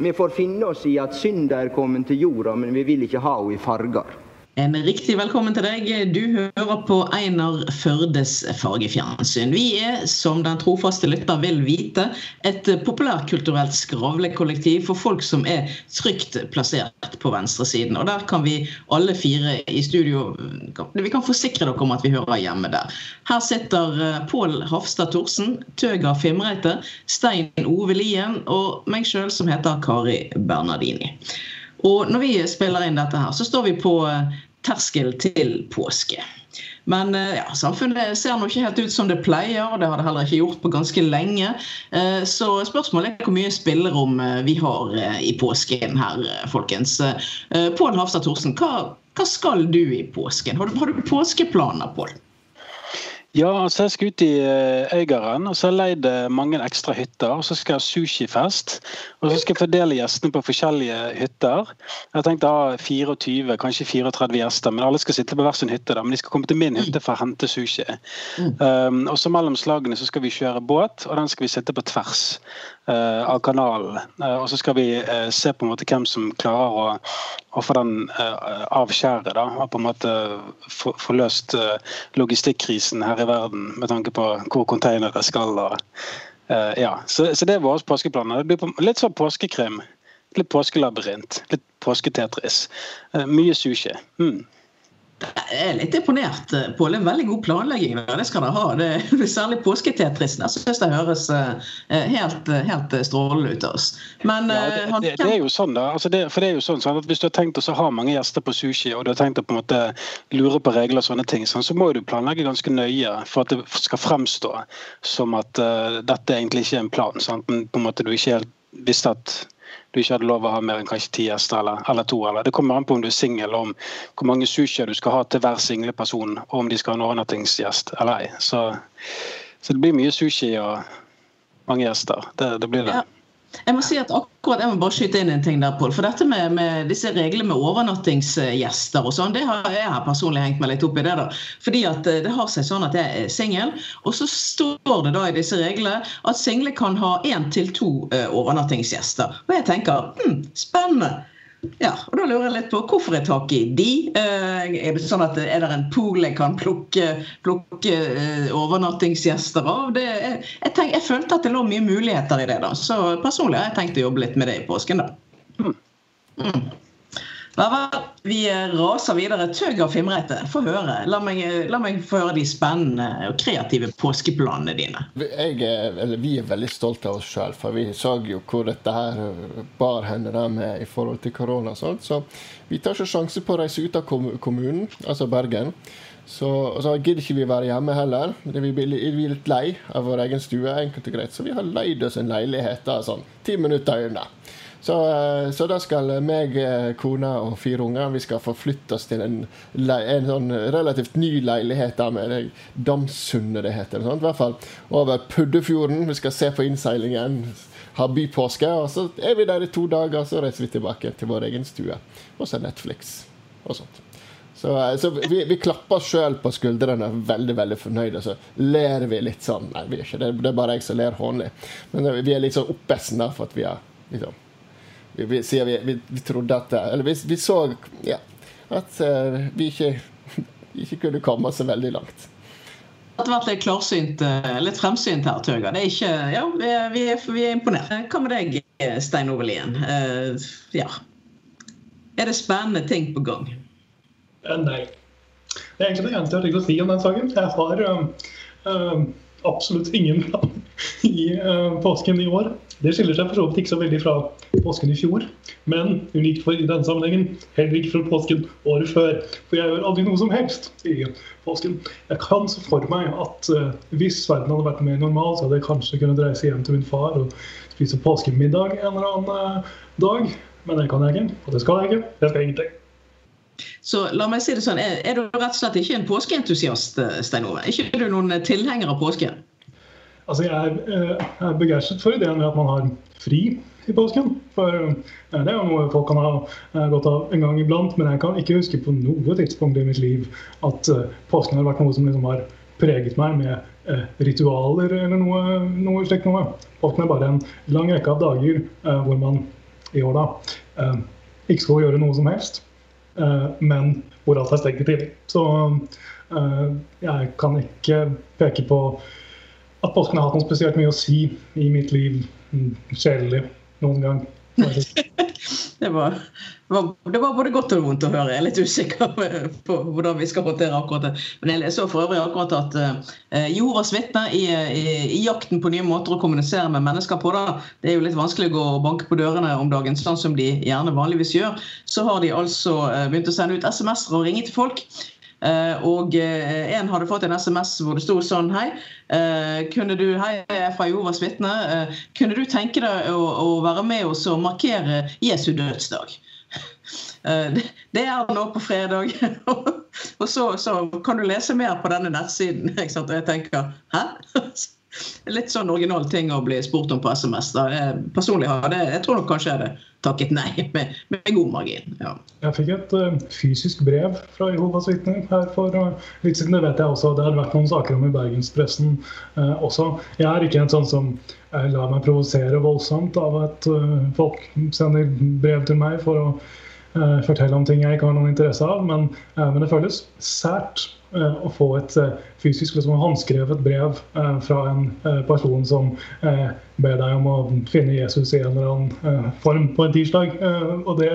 Vi får finne oss i at synd er kommet til jorda, men vi vil ikke ha henne i farger. En riktig velkommen til deg. Du hører på Einar Førdes fargefjernsyn. Vi er, som den trofaste lytter vil vite, et populærkulturelt skravlekollektiv for folk som er trygt plassert på venstresiden. Og der kan vi alle fire i studio Vi kan forsikre dere om at vi hører hjemme der. Her sitter eh, Pål Hafstad Thorsen, Tøga Fimreite, Stein Ove Lien og meg sjøl som heter Kari Bernardini. Og når vi spiller inn dette her, så står vi på eh, terskel til påske. Men eh, ja, samfunnet ser nå ikke helt ut som det pleier, og det har det heller ikke gjort på ganske lenge. Eh, så spørsmålet er hvor mye spillerom vi har i påsken her, folkens. Pål Hafstad Thorsen, hva, hva, skal du i påsken? Har du, har du påskeplaner, Pål? Ja, altså jeg skal ut i uh, Øygarden og så har jeg leid uh, mange ekstra hytter. og Så skal jeg ha sushifest. Og så skal jeg fordele gjestene på forskjellige hytter. Jeg har tenkt å ha 24, kanskje 34 gjester, men alle skal sitte på hver sin hytte. da, Men de skal komme til min hytte for å hente sushi. Mm. Um, og så mellom slagene så skal vi kjøre båt, og den skal vi sitte på tvers av kanalen. og så skal vi se på en måte hvem som klarer å, å få den avskjæret, da, og på en måte få, få løst logistikkrisen her i verden med tanke på hvor containere skal. Og, ja. så, så, det er våre påskeplaner. Det blir litt sånn påskekrim. Litt påskelabyrint. Litt påsketetris. Mye sushi. Mm. Jeg er litt imponert, eh, Pål. En veldig god planlegging. Det skal dere ha. Det er særlig påsketetrisen. Jeg syns det høres eh, helt, helt strålende ut oss. Men, ja, det, eh, det, det, er jo sånn da, altså det, for det er jo sånn, sånn, at Hvis du har tenkt å ha mange gjester på sushi, og du har tenkt å på en måte lure på regler, og sånne ting, sånn, så må du planlegge ganske nøye for at det skal fremstå som at uh, dette egentlig ikke er en plan. Sant? Men på en måte du ikke helt visste at du ikke hadde lov å ha mer enn kanskje ti gjester eller, eller, to. Eller. Det kommer an på om du er singel, om hvor mange sushier du skal ha til hver single person, og om de skal ha en overnattingsgjest eller ei. Så, så, det blir mye sushi og mange gjester. Det, det blir det. Ja. Jeg må si at akkurat, jeg må bare skyte inn en ting der, Pål. For dette med, med, disse reglene med overnattingsgjester og sånn, det har jeg personlig hengt meg litt opp i det. da. Fordi at eh, det har seg sånn at jeg er singel, og så står det da i disse reglene at single kan ha én til to eh, overnattingsgjester. Og jeg tenker hm, spennende. Ja, og Da lurer jeg litt på hvorfor jeg tak i de? Eh, er det sånn at er det en pool jeg kan plukke, plukke eh, overnattingsgjester av? Det, jeg, jeg, tenk, jeg, følte at det lå mye muligheter i det. da, Så personlig har jeg tenkt å jobbe litt med det i påsken. da. Mm. Vi raser videre. Tøg og Fimreite, få høre. La meg, la meg, få høre de spennende og kreative påskeplanene dine. Er, vi er veldig stolte av oss sjøl, for vi så jo hvor dette her bar henne med i forhold til korona. og Så vi tar ikke sjanse på å reise ut av kommunen, altså Bergen. Så, så gidder ikke vi være hjemme heller. Vi blir litt lei av vår egen stue, enkelt og greit. Så vi har leid oss en leilighet da, sånn ti minutter unna. Så, eh, så, da skal meg, eh, kona og fire unger vi skal forflytte oss til en, en sånn relativt ny leilighet der med Damsundet det heter. Sånt, I hvert fall over Puddefjorden. Vi skal se på innseilingen, ha bypåske. Og så er vi der i to dager, så reiser vi tilbake til vår egen stue. Og så Netflix og sånt. Så, eh, så vi, vi, klapper sjøl på skuldrene, veldig veldig fornøyde. Så ler vi litt sånn. Nei, vi er ikke det. Det er bare jeg som ler hånlig. Men vi er litt sånn oppesen for at vi har liksom vi, vi, vi, vi, trodde at Eller vi, vi så ja, at uh, vi ikke, ikke kunne komme så veldig langt. Det hadde vært litt klarsynt, eh, litt fremsynt her, Tøga. Det er ikke, ja, vi er, vi, er, vi er imponert. Hva med deg, Stein Ove Lien? Uh, ja. Er det spennende ting på gang? Nei. Det er egentlig det eneste jeg har tenkt å si om den saken. Jeg har uh, uh, absolutt ingen plan i påsken i år. Det skiller seg for så vidt ikke så veldig fra påsken i fjor, men unikt for i denne sammenhengen heller ikke fra påsken året før. For jeg gjør aldri noe som helst i påsken. Jeg kan se for meg at uh, hvis verden hadde vært mer normal, så hadde jeg kanskje kunnet reise hjem til min far og spise påskemiddag en eller annen uh, dag. Men det kan jeg ikke, og det skal jeg ikke. Jeg skal ingenting. Så la meg si det sånn, er, er du rett og slett ikke en påskeentusiast, eh, Stein Ove? Er ikke du noen tilhenger av påsken? Altså, jeg er, eh, er begeistret for ideen med at man har fri i påsken. For eh, det er jo noe folk kan ha eh, godt av en gang iblant. Men jeg kan ikke huske på noe tidspunkt i mitt liv at påsken har vært noe som liksom har preget meg med ritualer eller noe, noe slikt noe. Påsken er bare en lang rekke av dager hvor man i år, da, ikke skal gjøre noe som helst, men hvor alt er stengt i tillegg. Så jeg kan ikke peke på at påsken har hatt noe spesielt mye å si i mitt liv Kjedelig noen gang. det, var, det, var, både godt og vondt å høre. Jeg er litt usikker på hvordan vi skal håndtere akkurat det. Men jeg så for øvrig akkurat at uh, jordas vitner i, i, i, jakten på nye måter å kommunisere med mennesker på, da, det er jo litt vanskelig å gå og banke på dørene om dagen, sånn som de gjerne vanligvis gjør, så har de altså uh, begynt å sende ut SMS-er og ringe til folk. Uh, og uh, en hadde fått en SMS hvor det sto sånn Hei, uh, kunne du, hei, jeg er fra Jehovas vitne. kunne du tenke deg å, å, være med oss og markere Jesu dødsdag? det er nå på fredag. og så, så, kan du lese mer på denne nettsiden. Og jeg tenker Hæ? litt sånn original ting å bli spurt om på SMS. Da. Personlig hadde jeg tror nok kanskje jeg hadde takket nei med, med god margin. Ja. Jeg fikk et uh, fysisk brev fra Jehovas vitner her for uh, litt siden. Det vet jeg også. Det har vært noen saker om i bergenspressen uh, også. Jeg er ikke en sånn som lar meg provosere voldsomt av at folk sender brev til meg for å fortelle om ting jeg ikke har noen interesse av. Men, men det føles sært å få et fysisk liksom, håndskrevet brev eh, fra en person som ber deg om å finne Jesus i en eller annen form på en tirsdag. og det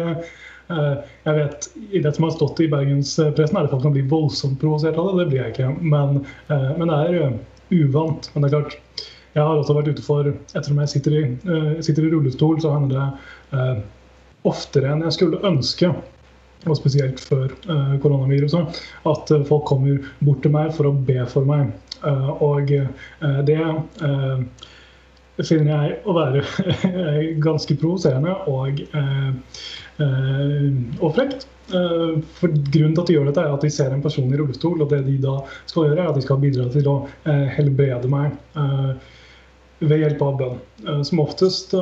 jeg vet, I det som har stått i bergenspressen, er det folk som blir voldsomt provosert av det. Det blir jeg ikke. Men, men, det er uvant. Men det er klart, jeg har også vært ute for Ettersom jeg sitter i, sitter i rullestol, så hender det oftere enn jeg skulle ønske og spesielt før uh, koronaviruset, at folk kommer bort til meg for å be for meg. Uh, og det finner jeg å være ganske provoserende og, og frekt. For Grunnen til at de gjør dette, er at de ser en person i rullestol, og det de da skal gjøre, er at de skal bidra til å helbrede meg ved hjelp av bønn. Som oftest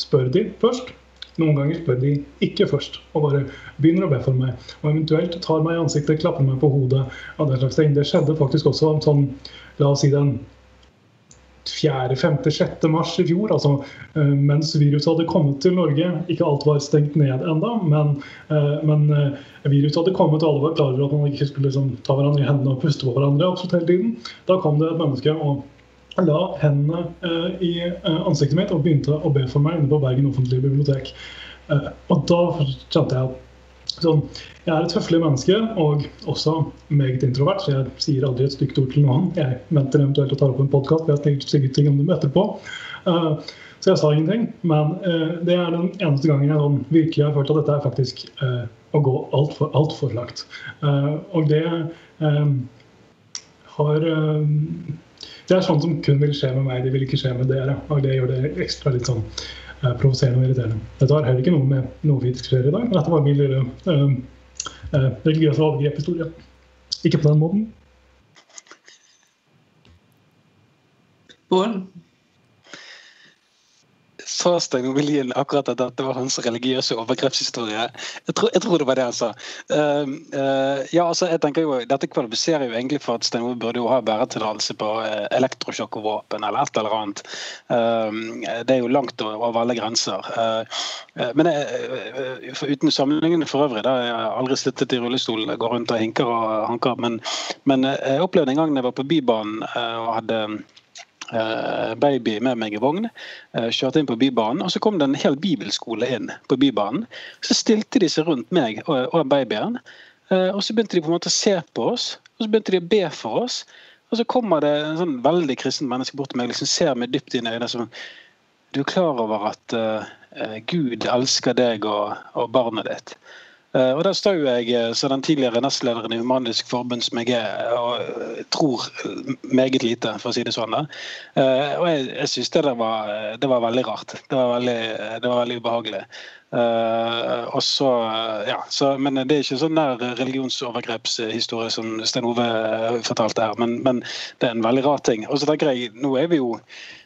spør de først noen ganger spør de ikke først, og bare begynner å be for meg. Og eventuelt tar meg i ansiktet, klapper meg på hodet og den slags ting. Det skjedde faktisk også sånn, la oss si den 4., 5., 6. mars i fjor, altså uh, mens viruset hadde kommet til Norge. Ikke alt var stengt ned enda, men, uh, men uh, viruset hadde kommet, og alle var klar over at man ikke skulle liksom, ta hverandre i hendene og puste på hverandre absolutt hele tiden. Da kom det et menneske og la hendene eh, i eh, ansiktet mitt og begynte å be for meg inne på Bergen offentlige bibliotek. Eh, og da kjente jeg at sånn, jeg er et høflig menneske og også meget introvert, så jeg sier aldri et stygt ord til noen. Jeg venter eventuelt å ta opp en podkast, jeg har sikkert ting om dem etterpå. Så jeg sa ingenting. Men det er den eneste gangen jeg sånn, virkelig har følt at dette er faktisk å gå altfor alt for langt. Og det har det er sånt som kun vil skje med meg, det vil ikke skje med dere. Og det gjør det ekstra litt sånn uh, provoserende og irriterende. Dette har heller ikke noe med noe vi diskuterer i dag, men dette var min lille uh, uh, religiøse overgrep-historie. Ikke på den måten. Bård? Sa Stein Wiljen akkurat at dette var hans religiøse overgrepshistorie. Jeg tror, jeg tror det var det han sa. Uh, uh, ja, altså, jeg tenker jo, Dette kvalifiserer jo egentlig for at Stein Ove burde jo ha bæretillatelse på uh, våpen, eller et eller annet. Uh, det er jo langt over alle grenser. men jeg, uten sammenligning for øvrig, da jeg aldri sittet i rullestol, går rundt og hinker og hanker, men, men jeg opplevde en gang da jeg var på Bybanen og hadde Eh, baby med meg i vogn. Eh, kjørte inn på Bybanen, og så kom det en hel bibelskole inn på Bybanen. Så stilte de seg rundt meg og, og babyen, eh, og så begynte de på en måte å se på oss. Og så begynte de å be for oss. Og så kommer det en sånn veldig kristen menneske bort til meg liksom ser meg dypt inn i øynene som Du er klar over at uh, Gud elsker deg og, og barnet ditt. Eh, og Der står jeg eh, som den tidligere nestlederen i Humanisk Forbund som jeg er, og eh, tror meget lite, for å si det sånn. Og jeg, jeg syns det, var, det var veldig rart. Det var veldig, det var veldig ubehagelig. Og så, ja, så, men Det er ikke sånn der religionsovergrepshistorie som Sten Ove fortalte her, men, men, det er en veldig rar ting. Og så tenker jeg, nå er vi jo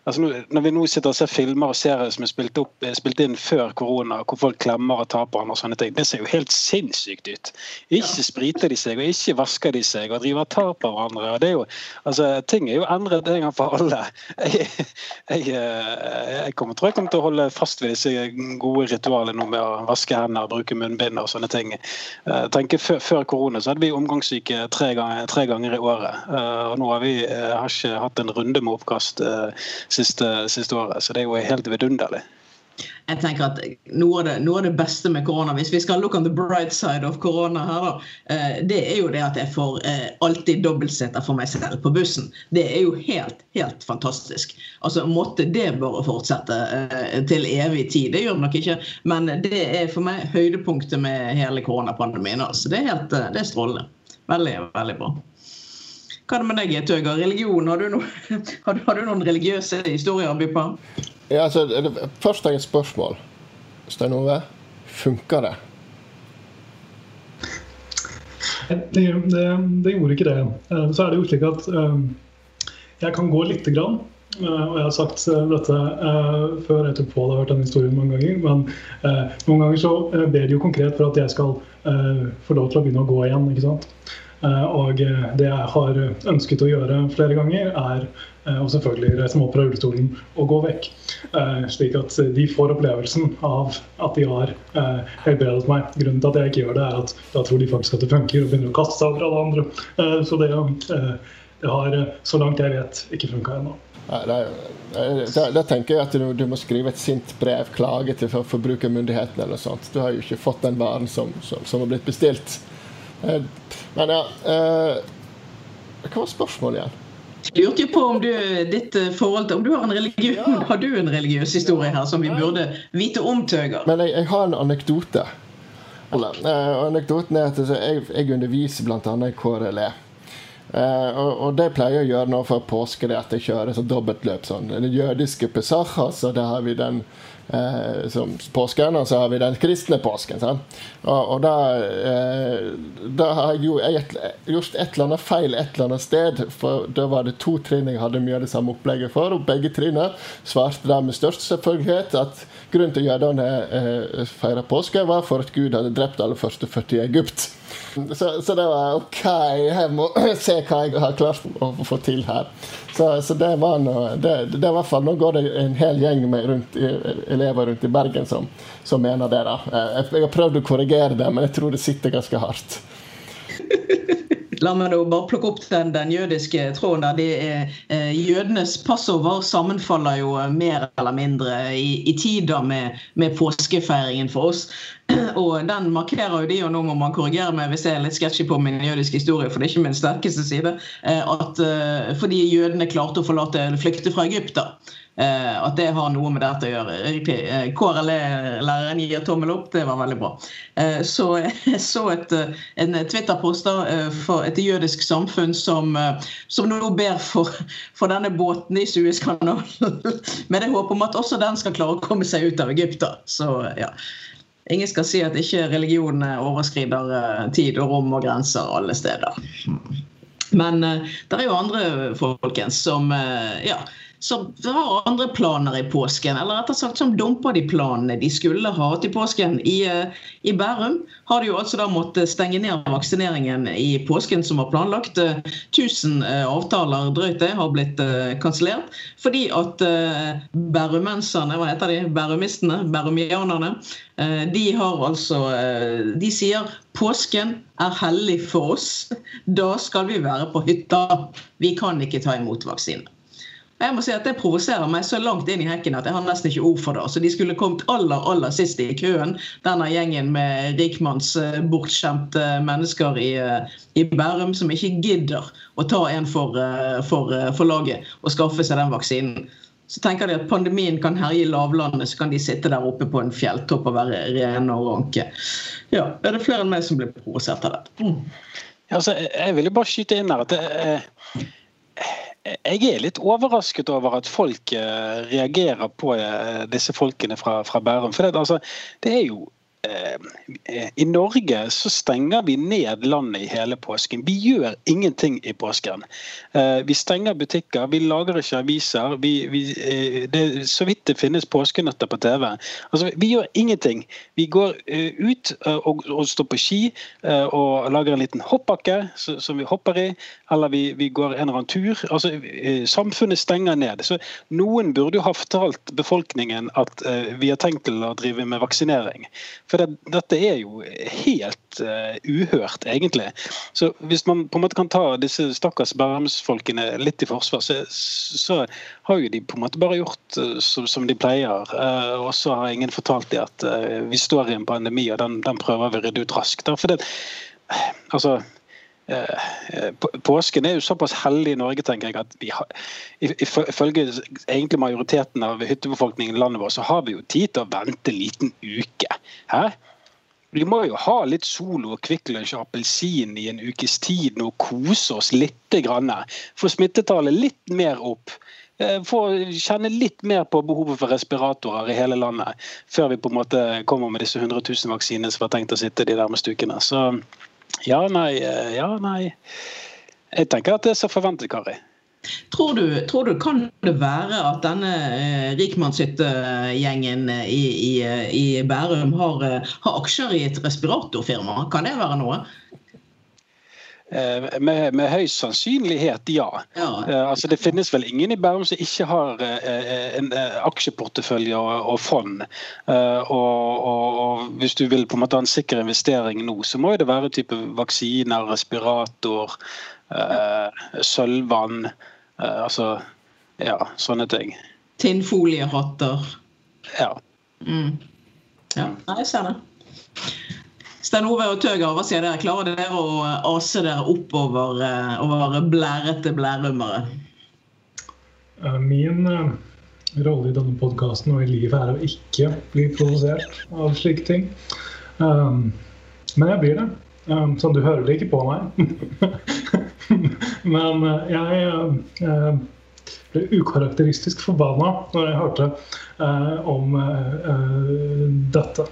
altså, Når vi nå sitter og ser filmer og serier som er spilt, opp, spilt inn før korona, hvor folk klemmer og tar på hverandre og sånne ting, det ser jo helt sinnssykt ut. Ikke spriter de seg, og ikke vasker de seg, og driver og tar på hverandre. og det er jo, altså, Ting er jo endret en gang for alle. Jeg, jeg, jeg kommer, tror jeg kommer til å holde fast ved disse gode ritualene nå med å vaske hender, bruke munnbind og sånne ting. Tenker Før, før korona så hadde vi omgangssyke tre ganger, tre ganger i året. og nå har vi har ikke hatt en runde med oppkast siste, siste året. Så det er jo helt vidunderlig. Jeg tenker at noe av, det, noe av, det, beste med korona, hvis vi skal look on the bright side of korona her, da, eh, det er jo det at jeg får eh, alltid dobbeltseter for meg selv på bussen. Det er jo helt, helt fantastisk. Altså, Måtte det bare fortsette eh, til evig tid. Det gjør det nok ikke, men det er for meg høydepunktet med hele koronapandemien. Altså. Det er helt, det er strålende. Veldig, veldig bra. Hva er det med deg, Tøger? Religion, har du, noen, har, du, noen religiøse historier å by på? Ja, altså, først har jeg et spørsmål. Stein Ove, funker det? Det, det? det, gjorde ikke det. Eh, så er det jo slik at um, jeg kan gå lite grann. Og jeg har sagt dette før, jeg tror på det, har hørt den historien mange ganger. Men noen ganger så ber de jo konkret for at jeg skal få lov til å begynne å gå igjen. ikke sant? Eh, og eh, det jeg har ønsket å gjøre flere ganger, er og eh, selvfølgelig reise meg opp fra rullestolen og gå vekk. Slik at de får opplevelsen av at de har helbredet meg. Grunnen til at jeg ikke gjør det, er at da tror de faktisk at det funker, og begynner å kaste seg over alle andre. Så det, det har, så langt jeg vet, ikke funka ennå. Da tenker jeg at du, du, må skrive et sint brev, klage til forbrukermyndighetene eller noe sånt. Du har jo ikke fått den varen som, som, som har blitt bestilt. Eh, men ja eh, Hva var spørsmålet igjen? Jeg lurte på om du, ditt eh, forhold til, om du har en religion, ja. har du en religiøs historie her som vi burde vite om, Tøger? Men jeg, jeg har en anekdote. Eller, uh, anekdoten er at altså, jeg, jeg underviser bl.a. i KRLE. Uh, og, og, det pleier jeg å gjøre nå for påske, det at jeg kjører så dobbeltløp. sånn, Den jødiske pesach, så da har vi den eh, som påsken, og så har vi den kristne påsken. Og, og, da, eh, da har jeg jo gjort et eller annet feil et eller annet sted. For da var det to trinn jeg hadde mye av det samme opplegget for, og begge trinnene svarte da med størst selvfølgelighet at grunnen til at jødene eh, feira påske, var for at Gud hadde drept alle første fødte i Egypt. Så, så, det var OK, jeg må se hva jeg har klart å få til her. Så, så det var noe det, det, er hvert fall, Nå går det en hel gjeng med rundt, elever rundt i Bergen som, som mener det. da. Jeg, jeg har prøvd å korrigere det, men jeg tror det sitter ganske hardt. La meg bare plukke opp den, den jødiske tråden. der. De, eh, jødenes passover sammenfaller jo mer eller mindre i, i tider med, med, påskefeiringen for oss. Og den markerer jo de, og nå må man korrigere meg hvis jeg er litt sketsjy på min jødiske historie, for det er ikke min sterkeste side, eh, at eh, fordi jødene klarte å forlate, flykte fra Egypt. da. Eh, at det har noe med dette å gjøre. Riktig. Eh, KRLE-læreren gir tommel opp, det var veldig bra. Eh, så jeg så et, en Twitter-post for et jødisk samfunn som, som nå ber for, for, denne båten i Suezkanalen. Med det håp om at også den skal klare å komme seg ut av Egypt. Så ja. Ingen skal si at ikke religion overskrider tid og rom og grenser alle steder. Men det er jo andre folkens som ja, som har andre planer i påsken, eller rettere sagt som dumper de planene de skulle ha til påsken. I, eh, I, Bærum har de jo altså da måttet stenge ned vaksineringen i påsken som var planlagt. 1000 eh, avtaler drøyt det har blitt eh, kansellert fordi at bærumenserne, hva heter de, bærumistene, bærumianerne, de har altså De sier påsken er hellig for oss. Da skal vi være på hytta. Vi kan ikke ta imot vaksine. Jeg må si at Det provoserer meg så langt inn i hekken at jeg har nesten ikke ord for det. Så De skulle kommet aller aller sist i køen, denne gjengen med rikmannsbortskjemte mennesker i, eh, i, Bærum som ikke gidder å ta en for, eh, for, eh, for laget og skaffe seg den vaksinen. Så tenker de at pandemien kan herje lavlandet, så kan de sitte der oppe på en fjelltopp og være rene og ranke. Ja, Er det flere enn meg som blir provosert av dette? Mm. Ja, altså, jeg vil jo bare skyte inn her at det, jeg er litt overrasket over at folk eh, reagerer på eh, disse folkene fra, fra Bærum. For det, altså, det, er jo I Norge så stenger vi ned landet i hele påsken. Vi gjør ingenting i påsken. Eh, vi stenger butikker, vi lager ikke aviser. Vi, vi, det er så vidt det finnes påskenøtter på TV. Altså, vi gjør ingenting. Vi går eh, ut eh, og, og, står på ski eh, og lager en liten hoppbakke som vi hopper i, eller vi, vi, går en eller annen tur. Altså, samfunnet stenger ned. Så noen burde jo ha fortalt befolkningen at vi har tenkt til å drive med vaksinering. For det, dette er jo helt uh, uhørt, egentlig. Så hvis man på en måte kan ta disse stakkars Bærumsfolkene litt i forsvar, så, så, har jo de på en måte bare gjort uh, som, som, de pleier. Uh, og så har ingen fortalt dem at vi står i en pandemi, og den, den prøver vi å rydde ut raskt. Da. For det, altså Påsken er jo såpass heldig i Norge, tenker jeg, at vi har, ifølge egentlig majoriteten av hyttebefolkningen i landet vårt, så har vi jo tid til å vente en liten uke. Hæ? Vi må jo ha litt Solo og Kvikk Lunsj og appelsin i en ukes tid nå kose oss litt. Grann. Få smittetallet litt mer opp. Eh, få kjenne litt mer på behovet for respiratorer i hele landet før vi på en måte kommer med disse 100 000 vaksinene som var tenkt å sitte de nærmeste ukene. Så ja, nei, eh, ja, nei. Jeg tenker at det er så forventet, Kari. Tror du, tror du, kan det være at denne eh, rikmannshyttegjengen eh, i, i, i, Bærum har, eh, har, aksjer i et respiratorfirma? Kan det være noe? Eh, med, med, høy sannsynlighet, ja. ja. Eh, altså, det finnes vel ingen i Bærum som ikke har eh, en aksjeportefølje og, og fond. Og, og, og, hvis du vil på en måte ha en sikker investering nå, så må det være type vaksiner, respirator, sølvvann. Altså ja, sånne ting. Tinnfoliehatter. Ja. Mm. Ja, jeg ser det. Stein Ove og Tøger, hva sier dere? Klarer dere å ase dere oppover og over blærete blærumere? Eh, min eh, rolle i denne podkasten og i livet er å ikke bli provosert av slike ting. Men jeg blir det. Så du hører det ikke på meg. men jeg ble ukarakteristisk forbanna når jeg hørte om dette.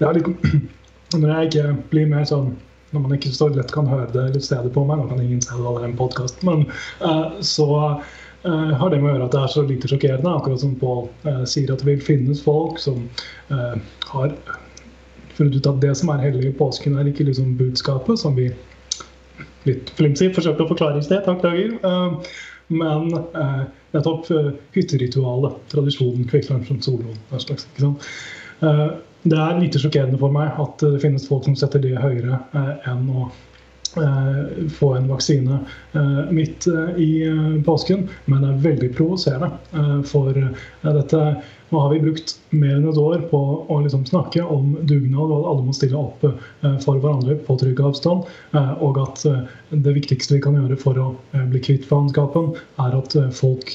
Det er litt når jeg ikke blir mer sånn når man ikke så lett kan høre det eller se det på meg, nå kan ingen se det allerede en podkast, men uh, så uh, har det med å gjøre at det er så lite sjokkerende. Akkurat som Pål uh, sier at det vil finnes folk som har funnet ut at det som er hellig i påsken, er ikke liksom budskapet, som vi litt flimsig forsøkte å forklare i sted. Takk, Dager. men nettopp hytteritualet, tradisjonen, Kvikk Lunsj som soloen. Slags, ikke sant? Det er lite sjokkerende for meg at det finnes folk som setter det høyere eh, enn å eh, få en vaksine eh, midt i påsken. Men det er veldig provoserende. For dette nå har vi brukt mer enn et år på å liksom snakke om dugnad, og at alle må stille opp for hverandre på trygg avstand. Og at det viktigste vi kan gjøre for å bli kvitt faenskapen, er at folk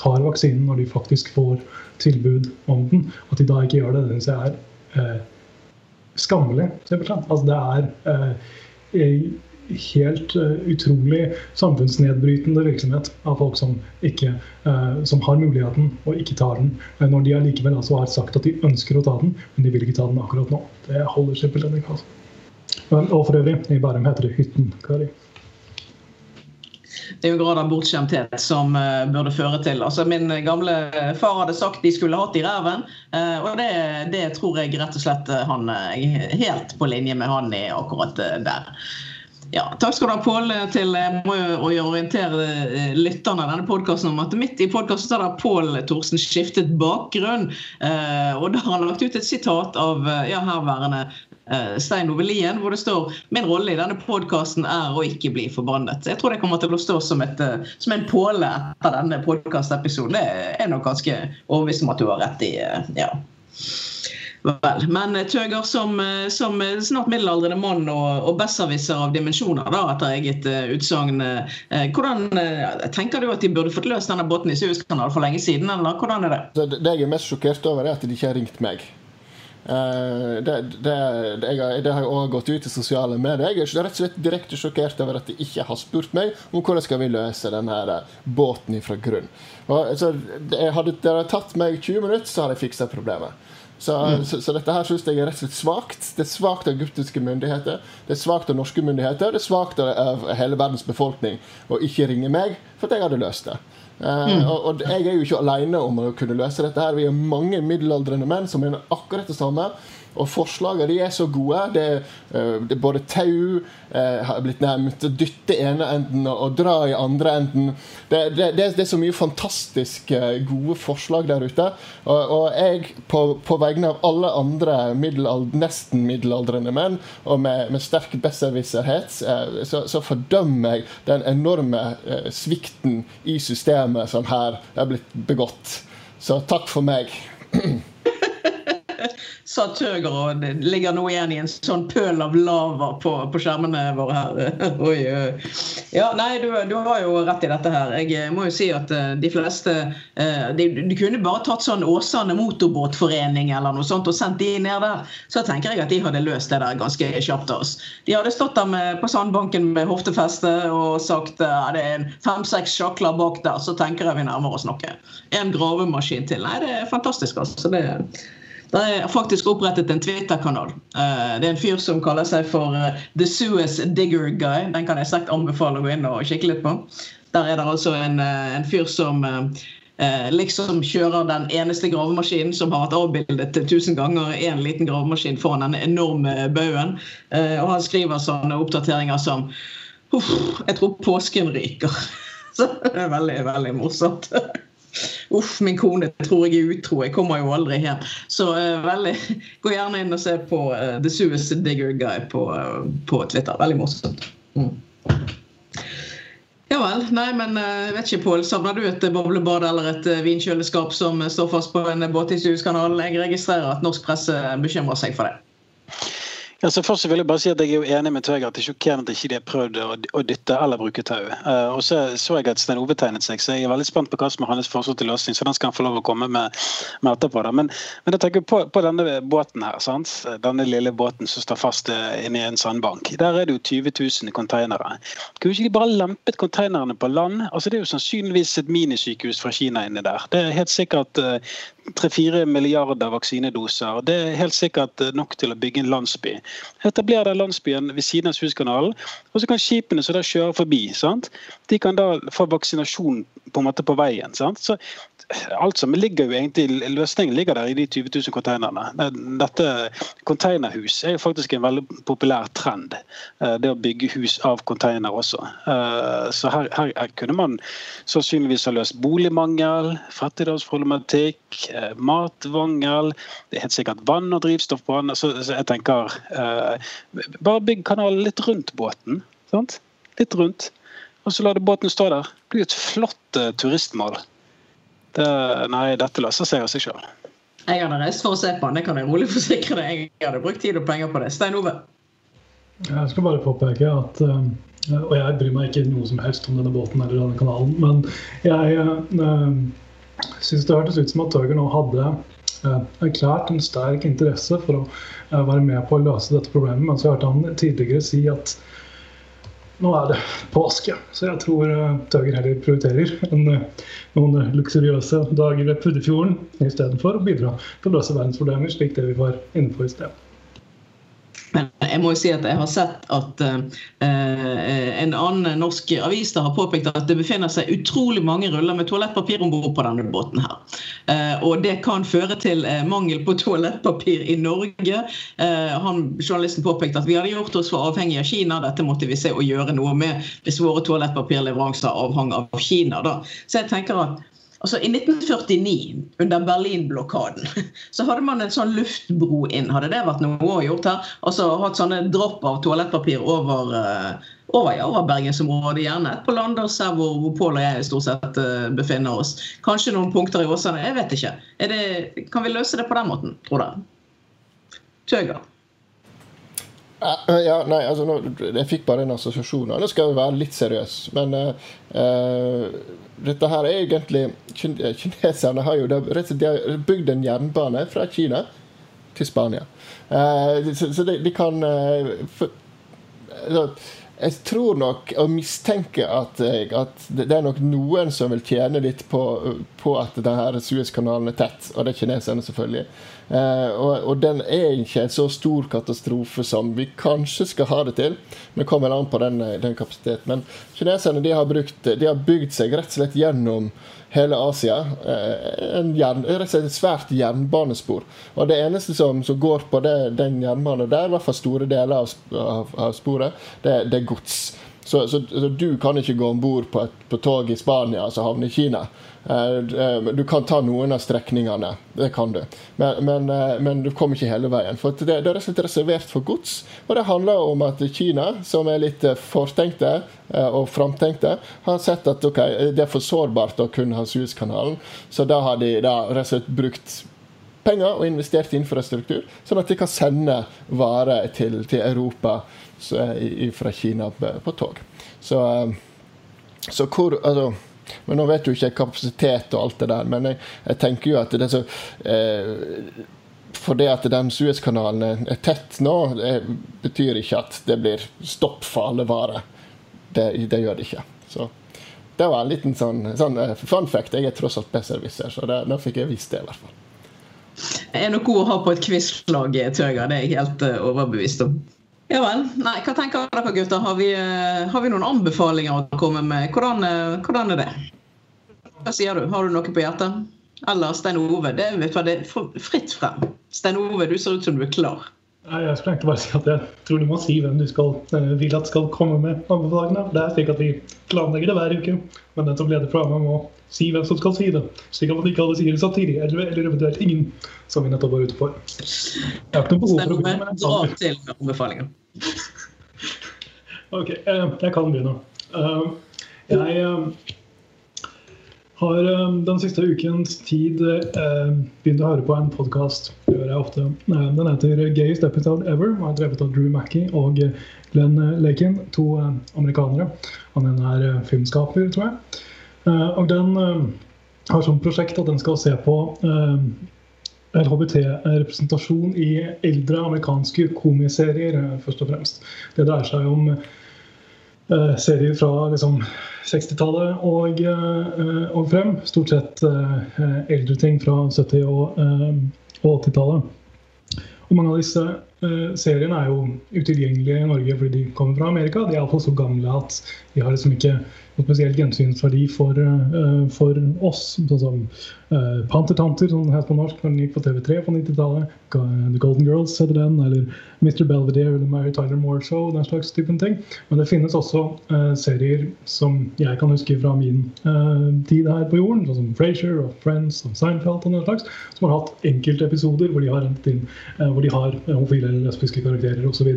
tar vaksinen når de faktisk får tilbud om den. At de da ikke gjør det, det syns jeg er eh, skammelig. Altså, det er eh, helt uh, utrolig samfunnsnedbrytende virksomhet av folk som, ikke, uh, som har muligheten og ikke tar den, uh, når de allikevel altså har sagt at de ønsker å ta den, men de vil ikke ta den akkurat nå. Det holder simpelthen ikke. Altså. Og for øvrig, i Bærum heter det Hytten, Kari det er jo grad av bortskjemthet som uh, burde føre til. Altså, Min gamle far hadde sagt de skulle hatt i ræven, uh, og det, det, tror jeg rett og slett eh, han er helt på linje med han i akkurat der. Ja, takk skal du ha, Pål. Jeg må jo orientere lytterne av denne podkasten om at midt i podkasten har Pål Thorsen skiftet bakgrunn. og da har han lagt ut et sitat av ja, herværende Eh, Stein Ove Lien, hvor det står min rolle i denne podkasten er å ikke bli forbannet. Jeg tror det kommer til å stå som, et, eh, som en påle etter denne podkastepisoden. Det er nok ganske overbevist om at du har rett i. Eh, ja. Vel, men Tøger, som, som snart middelaldrende mann og, og besserwisser av dimensjoner, da, etter eget utsagn, hvordan tenker du at de burde fått løst denne båten i Suezkanalen for lenge siden? eller hvordan er det? Det, jeg er mest sjokkert over, er at de ikke har ringt meg. Det, det, det, jeg, det, har også gått ut i sosiale medier. Jeg er rett og slett direkte sjokkert over at de ikke har spurt meg om hvordan skal vi løse denne eh, båten fra grunn. Og, altså, hadde det tatt meg 20 minutter, så hadde jeg fiksa problemet. Så, så, så dette her synes jeg er rett og slett svakt. Det er svakt av egyptiske myndigheter, det er svakt av norske myndigheter, det er svakt av hele verdens befolkning å ikke ringe meg for at jeg hadde løst det. Uh, og, og, jeg er jo ikke alene om å kunne løse dette. her Vi er mange middelaldrende menn som mener akkurat det samme. Og forslagene de er så gode. Det, det er både tau uh, har blitt nevnt, dytte ene enden og, dra i andre enden. Det, det, det, er så mye fantastisk gode forslag der ute. Og, og jeg, på, på, vegne av alle andre middelald, nesten middelaldrende menn, og med, med sterk besserwisserhet, så, så, fordømmer jeg den enorme svikten i systemet som her er blitt begått. Så takk for meg. sa Tøger, og ligger nå igjen i en sånn pøl av lava på, på skjermene våre her. Oi, oi. Ja, nei, du, du, har jo rett i dette her. Jeg eh, må jo si at eh, de fleste eh, de, Du kunne bare tatt sånn Åsane motorbåtforening eller noe sånt og sendt de ned der. Så tenker jeg at de hadde løst det der ganske kjapt. Oss. De hadde stått der med, på sandbanken med hoftefeste og sagt ja, det er fem-seks sjakler bak der, så tenker jeg vi nærmer oss noe. En gravemaskin til. Nei, det er fantastisk, altså. Det det er faktisk opprettet en Twitter-kanal. Eh, det er en fyr som kaller seg for eh, The Suez Digger Guy. Den kan jeg sterkt anbefale å gå inn og kikke litt på. Der er det altså en, eh, en fyr som liksom kjører den eneste gravemaskinen som har vært avbildet tusen ganger. En liten gravemaskin foran den enorme baugen. Og han skriver sånne oppdateringer som Uff, jeg tror påsken ryker. Så det er veldig, veldig morsomt. Uff, min kone tror jeg er utro. Jeg kommer jo aldri hjem. Så uh, veldig, gå gjerne inn og se på uh, The Suicide Digger Guy på, uh, på Twitter. Veldig morsomt. Mm. Ja vel. Nei, men jeg vet ikke, Pål. Savner du et boblebad eller et vinkjøleskap som står fast på en båthuskanal? Jeg registrerer at norsk presse bekymrer seg for det. Altså, først vil jeg bare si at jeg er jo enig med Tøger at det er sjokkerende at ikke de har prøvd å, dytte eller bruke tau. Uh, og så så jeg at Stein Ove tegnet seg, så jeg er veldig spent på hva som er hans forslag til løsning. Så den skal han få lov å komme med, med etterpå. Da. Men, men jeg tenker på, på, denne båten her, sant? denne lille båten som står fast uh, inne i en sandbank. Der er det jo 20 000 konteinere. Kunne ikke de bare lempet konteinerne på land? Altså, det er jo sannsynligvis et minisykehus fra Kina inni der. Det er helt sikkert uh, 3-4 milliarder vaksinedoser. Det er helt sikkert nok til å bygge en landsby. Etablere den landsbyen ved siden av Suezkanalen, og så kan skipene som der kjører forbi, sant? de kan da få vaksinasjon på en måte på veien. Sant? Så alt som ligger jo egentlig, Løsningen ligger der i de 20 000 konteinerne. Dette Konteinerhus er jo faktisk en veldig populær trend. Eh, det å bygge hus av konteiner også. Eh, så her, her, kunne man sannsynligvis ha løst boligmangel, fattigdomsproblematikk, eh, matvangel. Det er helt sikkert vann og drivstoff på den. Så jeg tenker Bare bygg kanalen litt rundt båten. Sant? Litt rundt. Og så lar du båten stå der. Det blir et flott turistmål. Det, nei, dette løser seg av seg sjøl. Jeg hadde reist for å se på den, det kan jeg rolig forsikre deg. Jeg hadde brukt tid og penger på det. Stein Ove? Jeg skal bare påpeke at uh, Og jeg bryr meg ikke noe som helst om denne båten eller denne kanalen, men jeg uh, syns det hørtes ut som at Torger nå hadde uh, erklært en sterk interesse for å uh, være med på å løse dette problemet, men så hørte han tidligere si at nå er det påske, så jeg tror uh, Tøger heller prioriterer en, uh, noen luksuriøse dager ved Puddefjorden istedenfor å bidra til å løse verdensproblemer, slik det vi var inne på i sted. Men jeg må jo si at jeg har sett at uh, en annen norsk avis har påpekt at det befinner seg utrolig mange ruller med toalettpapir om bord på denne båten. her. Uh, og det kan føre til uh, mangel på toalettpapir i Norge. han, journalisten påpekte at vi hadde gjort oss for avhengig av Kina. Dette måtte vi se å gjøre noe med hvis våre toalettpapirleveranser avhang av Kina. Da. Så jeg tenker at Altså I 1949, under Berlin-blokaden, så hadde man en sånn luftbro inn. Hadde det vært noe å gjort her? Altså Hatt sånne dropp av toalettpapir over, uh, over, ja, over bergensområdet, gjerne på Landås, her hvor, hvor Pål og jeg stort sett uh, befinner oss. Kanskje noen punkter i Åsane. Jeg vet ikke. Det, kan vi løse det på den måten, tror dere? Tøger? Ja, nei, altså nå, Jeg fikk bare en assosiasjon. Nå skal jeg være litt seriøs. Men uh, dette her er egentlig Kineserne har jo de har bygd en jernbane fra Kina til Spania. Uh, så, så de, de, kan uh, for, jeg tror nok og mistenker at, at, det er nok noen som vil tjene litt på, på at denne Suezkanalen er tett, og det er kineserne, selvfølgelig. Eh, og, og, den er ikke en så stor katastrofe som vi kanskje skal ha det til. Vi kommer an på den, den kapasiteten. Men kineserne de har, brukt, de har bygd seg rett og slett gjennom hele Asia. Eh, en jern, rett og slett et svært jernbanespor. Og det eneste som, som går på det, den jernbanen der, i hvert fall store deler av, av, av sporet, det, det, er gods. Så, så, så, du kan ikke gå om bord på et på tog i Spania altså havne i Kina. Eh, eh, du kan ta noen av strekningene, det kan du. Men, men, eh, men du kommer ikke hele veien. For det, det er rett og slett reservert for gods. Og det handler om at Kina, som er litt fortenkte og framtenkte, har sett at okay, det er for sårbart å kunne ha Suezkanalen. Så da har de da rett og slett brukt penger og investert i infrastruktur, sånn at de kan sende varer til, til Europa fra Kina på tog. Så, så hvor altså men Nå vet jo ikke kapasitet og alt det der, men jeg, jeg tenker jo at det er så eh, For det at den Suezkanalen er tett nå, det betyr ikke at det blir stopp for alle varer. Det, det gjør det ikke. Så det var en liten sånn, sånn uh, fun fact. Jeg er tross alt besserwisser, så det, nå fikk jeg visst det, i hvert fall. Jeg er nok god å ha på et quizlag, Tøger. Det er jeg helt uh, overbevist om. Ja vel. Nei, hva tenker dere gutter? Har vi, eh, har vi noen anbefalinger å komme med? Hvordan, eh, hvordan, er det? Hva sier du? Har du noe på hjertet? Eller Stein Ove? Det, vet du, det er fritt frem. Stein Ove, du ser ut som du er klar. Nei, Jeg skulle egentlig bare si at jeg tror du må si hvem du skal, eh, vil at skal komme med anbefalingene. Det er slik at vi planlegger det hver uke, men den som leder programmet, må si hvem som skal si det. Slik at man ikke alle sier det samtidig, eller, eller eventuelt ingen, som vi nettopp var ute for. Jeg har ikke noe behov for å begynne. Dra til med anbefalingen. OK, eh, jeg kan begynne. Eh, jeg har um, den siste ukens tid begynt å høre på en podkast. Det gjør jeg ofte. Den heter 'Gayest Episode Ever' og er drevet av Drew Mackey og Glenn Lakin. To amerikanere. Han ene er filmskaper, tror jeg. Og den har som prosjekt at den skal se på LHBT-representasjon i eldre amerikanske komiserier, først og fremst. Det dreier seg om serier fra liksom, 60-tallet og, og, frem. Stort sett eldre ting fra 70- og, og 80-tallet. Og mange av disse seriene er jo utilgjengelige i Norge fordi de kommer fra Amerika. De er iallfall så gamle at de har liksom ikke noe spesielt gjensynsverdi for, for oss. Sånn som uh, Pantertanter, som het på norsk, når den gikk på TV3 på 90-tallet. The Golden Girls heter den, eller Mr. Belvedere eller Mary Tyler Moore Show. den slags typen ting. Men det finnes også uh, serier som jeg kan huske fra min uh, tid her på jorden, sånn som Frasier og Friends og Seinfeld og den slags, som har hatt enkeltepisoder hvor de har inn, hvor de har homofile lesbiske karakterer osv.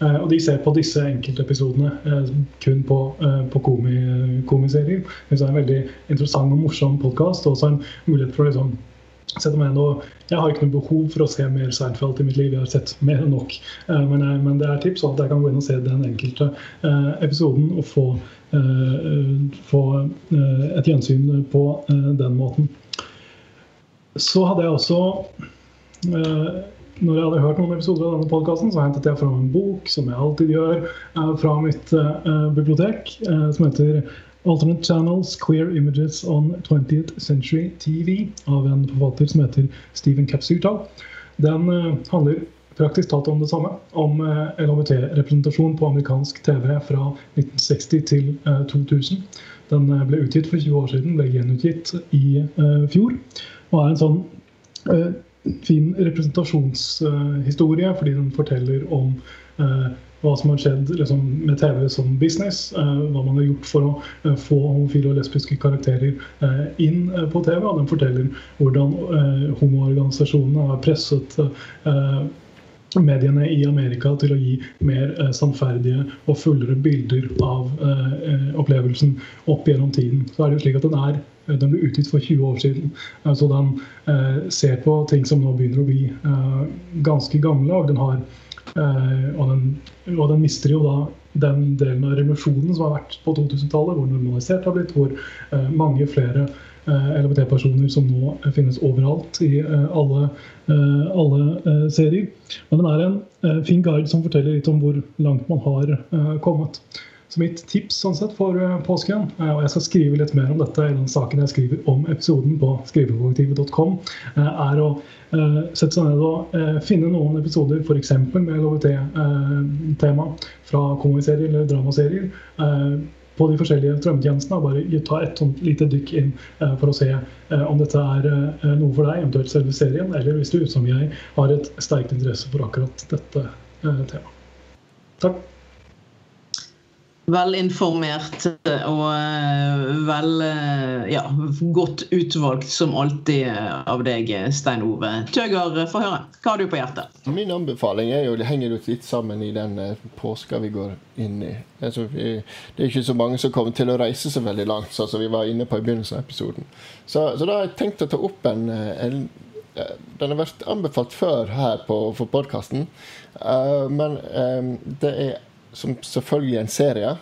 Og de ser på disse enkeltepisodene kun på, på komi, komiserier. Det er en veldig interessant og morsom podkast. Og også en mulighet for å liksom, Jeg har ikke noe behov for å se mer Seinfeld i mitt liv. Jeg har sett mer enn nok. Uh, men, jeg, men, det er tips at jeg kan gå inn og se den enkelte uh, episoden og få, få et gjensyn på den måten. Så hadde jeg også når jeg hadde hørt noen episoder av denne podkasten, så hentet jeg fram en bok, som jeg alltid gjør, fra mitt bibliotek, som heter Alternate Channels, Queer Images on 20th Century TV av en forfatter som heter Stephen Capsuto. Den handler praktisk talt om det samme. Om eh, LHBT-representasjon på amerikansk TV fra 1960 til uh, 2000. Den ble utgitt for 20 år siden, ble gjenutgitt i fjor. Og er en sånn fin representasjonshistorie, fordi den forteller om hva som har skjedd liksom, med TV som business. Uh, hva man har gjort for å uh, få homofile og lesbiske karakterer uh, inn på TV. Og den forteller hvordan homoorganisasjonene har presset mediene i Amerika til å gi mer sannferdige og fullere bilder av opplevelsen opp gjennom tiden. Så er det jo slik at den er den ble utgitt for 20 år siden. Så den ser på ting som nå begynner å bli ganske gamle. og den har Eh, og den, og den, mister jo da den delen av revolusjonen som har vært på 2000-tallet, hvor normalisert har blitt, hvor eh, mange flere LHBT-personer som nå finnes overalt i alle, alle serier. Men den er en fin guide som forteller litt om hvor langt man har kommet. Så mitt tips sånn sett for påsken, og jeg skal skrive litt mer om dette i den saken jeg skriver om episoden på skrivekollektivet.com, er å sette seg ned og finne noen episoder f.eks. med LHBT-tema fra komiserier eller dramaserier på de forskjellige strømmetjenestene. Bare ta et sånt lite dykk inn for å se om dette er noe for deg, eventuelt selve serien, eller hvis du som jeg har et sterkt interesse for akkurat dette temaet. Takk. Velinformert og vel ja, godt utvalgt som alltid av deg, Stein Ove. Tøger, få høre. Hva har du på hjertet? Min anbefaling er jo, det henger litt sammen i den påska vi går inn i. Altså, vi, det er ikke så mange som kommer til å reise så veldig langt, som vi var inne på i begynnelsen av episoden. Så, så da har jeg tenkt å ta opp en, en den har vært anbefalt før her på, for podkasten, uh, men um, det er som selvfølgelig er en serie.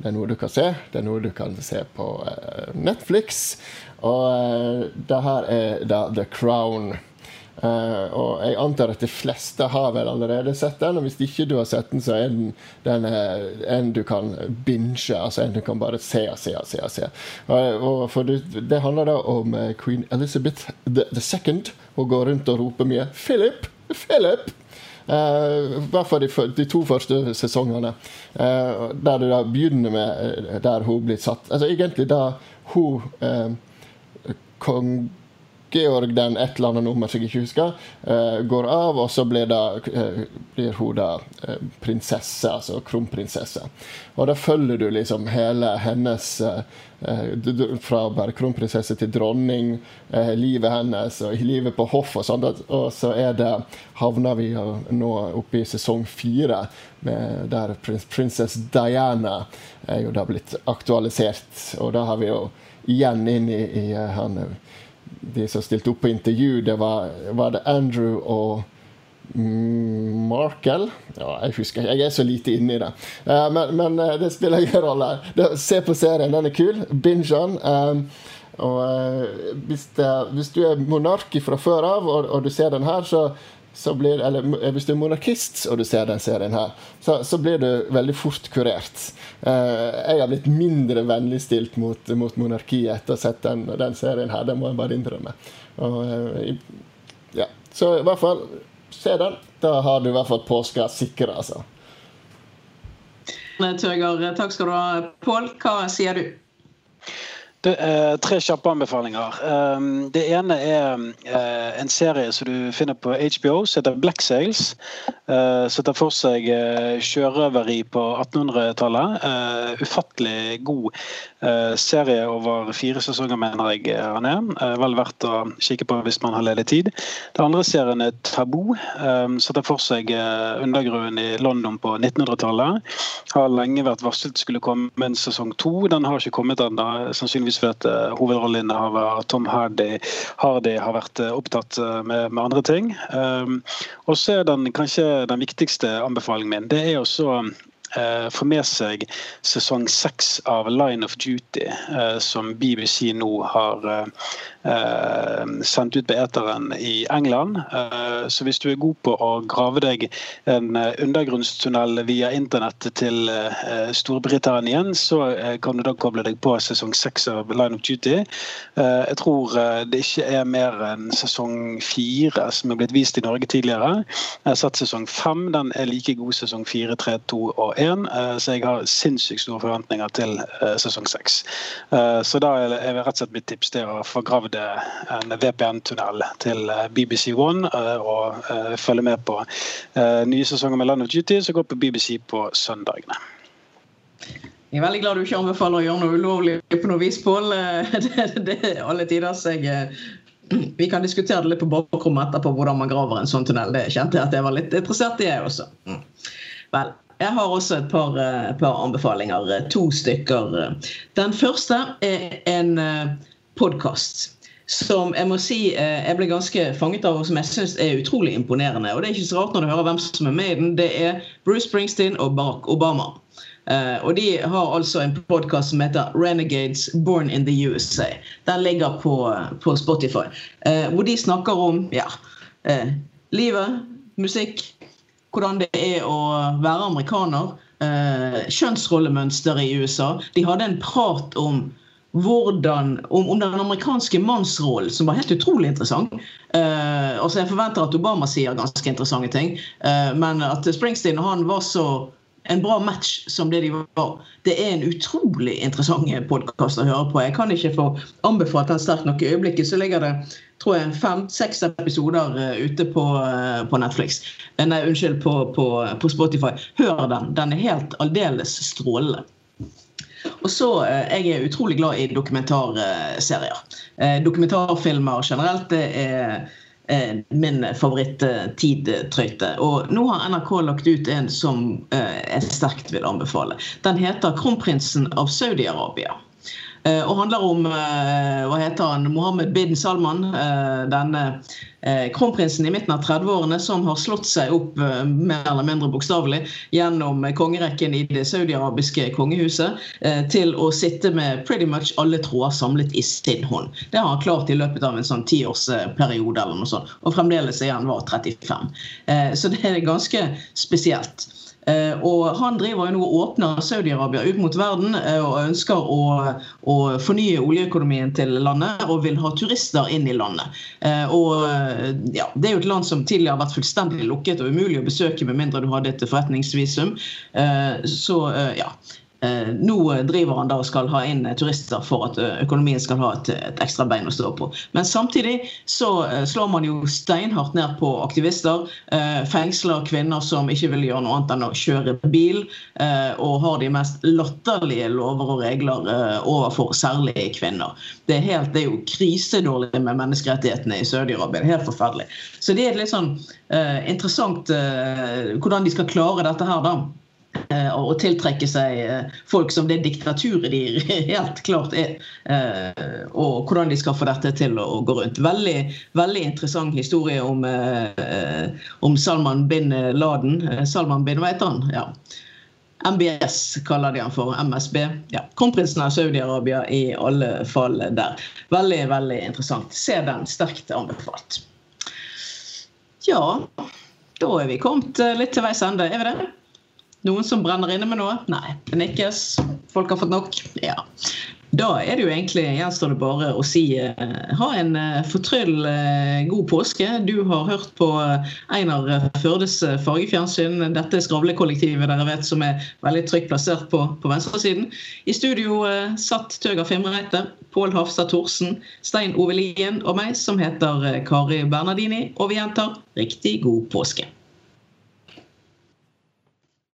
Det er noe du kan se. Det er noe du kan se på uh, Netflix. Og uh, det her er da The Crown. Uh, og jeg antar at de fleste har vel allerede sett den. Og hvis ikke du har sett den, så er den, den en du kan binge. Altså en du kan bare se og se og se. og se. Og, for det, det, handler da om queen Elizabeth the, the second. Hun går rundt og roper mye 'Philip! Philip!' I hvert fall de, de, to første sesongene. Uh, der du da begynner med der hun blir satt Altså egentlig da hun uh, kong Georg den et eller annet nummer som jeg ikke husker, uh, går av, og så blir, da, blir hun da prinsesse, altså kronprinsesse. Og da følger du liksom hele hennes fra bare kronprinsesse til dronning, livet hennes og livet på hoff og sånn. Og så er det havner vi nå oppe i sesong fire, der prins, prinsess Diana er jo da blitt aktualisert. Og da har vi jo igjen inn i, i han, de som stilte opp på intervju. Det var, var det Andrew og Markel ja, Jeg husker Jeg er så lite inne i det. Uh, men, men uh, det spiller ingen rolle. Se på serien, den er kul. Binge den. Um, og hvis, hvis, du er monark fra før av, og, og du ser den her, så blir, eller hvis du er monarkist og du ser den serien her, så, så blir du veldig fort kurert. jeg har blitt mindre vennligstilt mot, mot monarkiet etter å ha sett den, den, serien her. Det må jeg bare innrømme. Og, ja. Så i hvert fall se den. Da har du i hvert fall påska sikra, altså. Tøger, takk skal du ha. Pål, hva sier du? Det er tre kjappe anbefalinger. Det ene er eh, en serie som du finner på HBO som heter Black Sails. Eh, som tar for seg eh, sjørøveri på 1800-tallet. Ufattelig god serie over fire sesonger, mener jeg han er. Vel verdt å kikke på hvis man har ledig tid. Den andre serien er Taboo, som tar for seg undergrunnen i London på 1900-tallet. Har lenge vært varslet skulle komme en sesong to. Den har ikke kommet ennå. sannsynligvis fordi uh, hovedrolleinnehaver Tom Hardy, Hardy, har vært uh, opptatt uh, med, med, andre ting. Um, og så er den kanskje den viktigste anbefalingen min. Det er også få med seg sesong seks av Line of Duty, som BBC nå har sendt ut på eteren i England. Så hvis du er god på å grave deg en undergrunnstunnel via internett til Storbritannia, så kan du da koble deg på sesong seks av Line of Duty. Jeg tror det ikke er mer enn sesong fire som er blitt vist i Norge tidligere. Jeg har sett sesong fem. Den er like god sesong fire, tre, to og 1, eh, så jeg har sinnssykt store forventninger til eh, sesong 6. Eh, så da er rett og slett mitt tips det å få gravd en VPN-tunnel til BBC One og følge med på nye sesonger med Land of Duty som går på BBC på søndagene. Jeg er veldig glad du ikke anbefaler å gjøre noe ulovlig på noe vis, Pål. Det, det er alle tiders. Jeg vi kan diskutere det litt på bakrommet etterpå, hvordan man graver en sånn tunnel. Det kjente jeg at jeg var litt interessert i, jeg også. Mm. Vel, jeg har også et par, et par, anbefalinger. To stykker. Den første er en podkast som jeg må si jeg ble ganske fanget av, og som jeg syns er utrolig imponerende. Og det er ikke så rart når du hører hvem som er med i den. Det er Bruce Springsteen og Barack Obama. Og de har altså en podkast som heter Renegades Born in the USA. Den ligger på, på Spotify. Hvor de snakker om ja, livet, musikk, hvordan det er å være amerikaner. kjønnsrollemønster i USA. De hadde en prat om hvordan, om, om, den amerikanske mannsrollen, som var helt utrolig interessant. Eh, altså Jeg forventer at Obama sier ganske interessante ting, eh, men at Springsteen og han var så en bra match som det de var. Det er en utrolig interessant podkast å høre på. Jeg kan ikke få anbefalt den sterkt nok. I øyeblikket så ligger det tror jeg, fem-seks episoder uh, ute på, på, Netflix. Nei, unnskyld, på, på, på Spotify. Hør den. Den er helt aldeles strålende. Og så, eh, Jeg er utrolig glad i dokumentarserier. Eh, dokumentarfilmer generelt det er min favoritt-tidtrøyte. Og nå har NRK lagt ut en som jeg sterkt vil anbefale. Den heter 'Kronprinsen av Saudi-Arabia'. Eh, og handler om eh, hva heter han, Mohammed bin Salman. Eh, denne kronprinsen i midten av 30-årene som har slått seg opp mer eller mindre bokstavelig gjennom kongerekken i det saudiarabiske kongehuset til å sitte med pretty much alle tråder samlet i sin hånd. Det har han klart i løpet av en sånn tiårsperiode eller noe sånt. Og fremdeles er han var 35. Så det er ganske spesielt. Eh, og Han driver jo nå og åpner Saudi-Arabia ut mot verden eh, og ønsker å, å, fornye oljeøkonomien til landet og vil ha turister inn i landet. Eh, og ja, Det er jo et land som tidligere har vært fullstendig lukket og umulig å besøke med mindre du hadde et forretningsvisum. Så ja, nå driver han da og skal ha inn turister for at eh, økonomien skal ha et, et, ekstra bein å stå på. Men samtidig så eh, slår man jo steinhardt ned på aktivister. Fengsler kvinner som ikke vil gjøre noe annet enn å kjøre bil. Og har de mest latterlige lover og regler overfor særlig kvinner. Det er, helt, det er jo krisedårlig med menneskerettighetene i Saudi-Arabia. Helt forferdelig. Så det er litt sånn interessant hvordan de skal klare dette her, da eh, tiltrekke seg eh, folk som det diktaturet de helt klart er. Eh, og hvordan de skal få dette til å gå rundt. Veldig, veldig interessant historie om, om Salman bin Laden. Salman bin, hva? Ja. MBS kaller de han for. MSB. Ja. Kronprinsen av Saudi-Arabia i alle fall der. Veldig, veldig interessant. Se den. Sterkt anbefalt. Ja, da er vi kommet litt til veis ende. Er vi det? Noen som brenner inne med noe? Nei. Det nikkes. Folk har fått nok? Ja. Da er det jo egentlig, gjenstår det bare å si uh, ha en uh, fortryll uh, god påske. Du har hørt på Einar Førdes fargefjernsyn. Dette skravlekollektivet dere vet som er veldig trygt plassert på, på venstresiden. I studio satt Tøger Fimreite, Pål Hafstad Thorsen, Stein Ove Lien og meg, som heter Kari Bernardini. Og vi gjentar riktig god påske.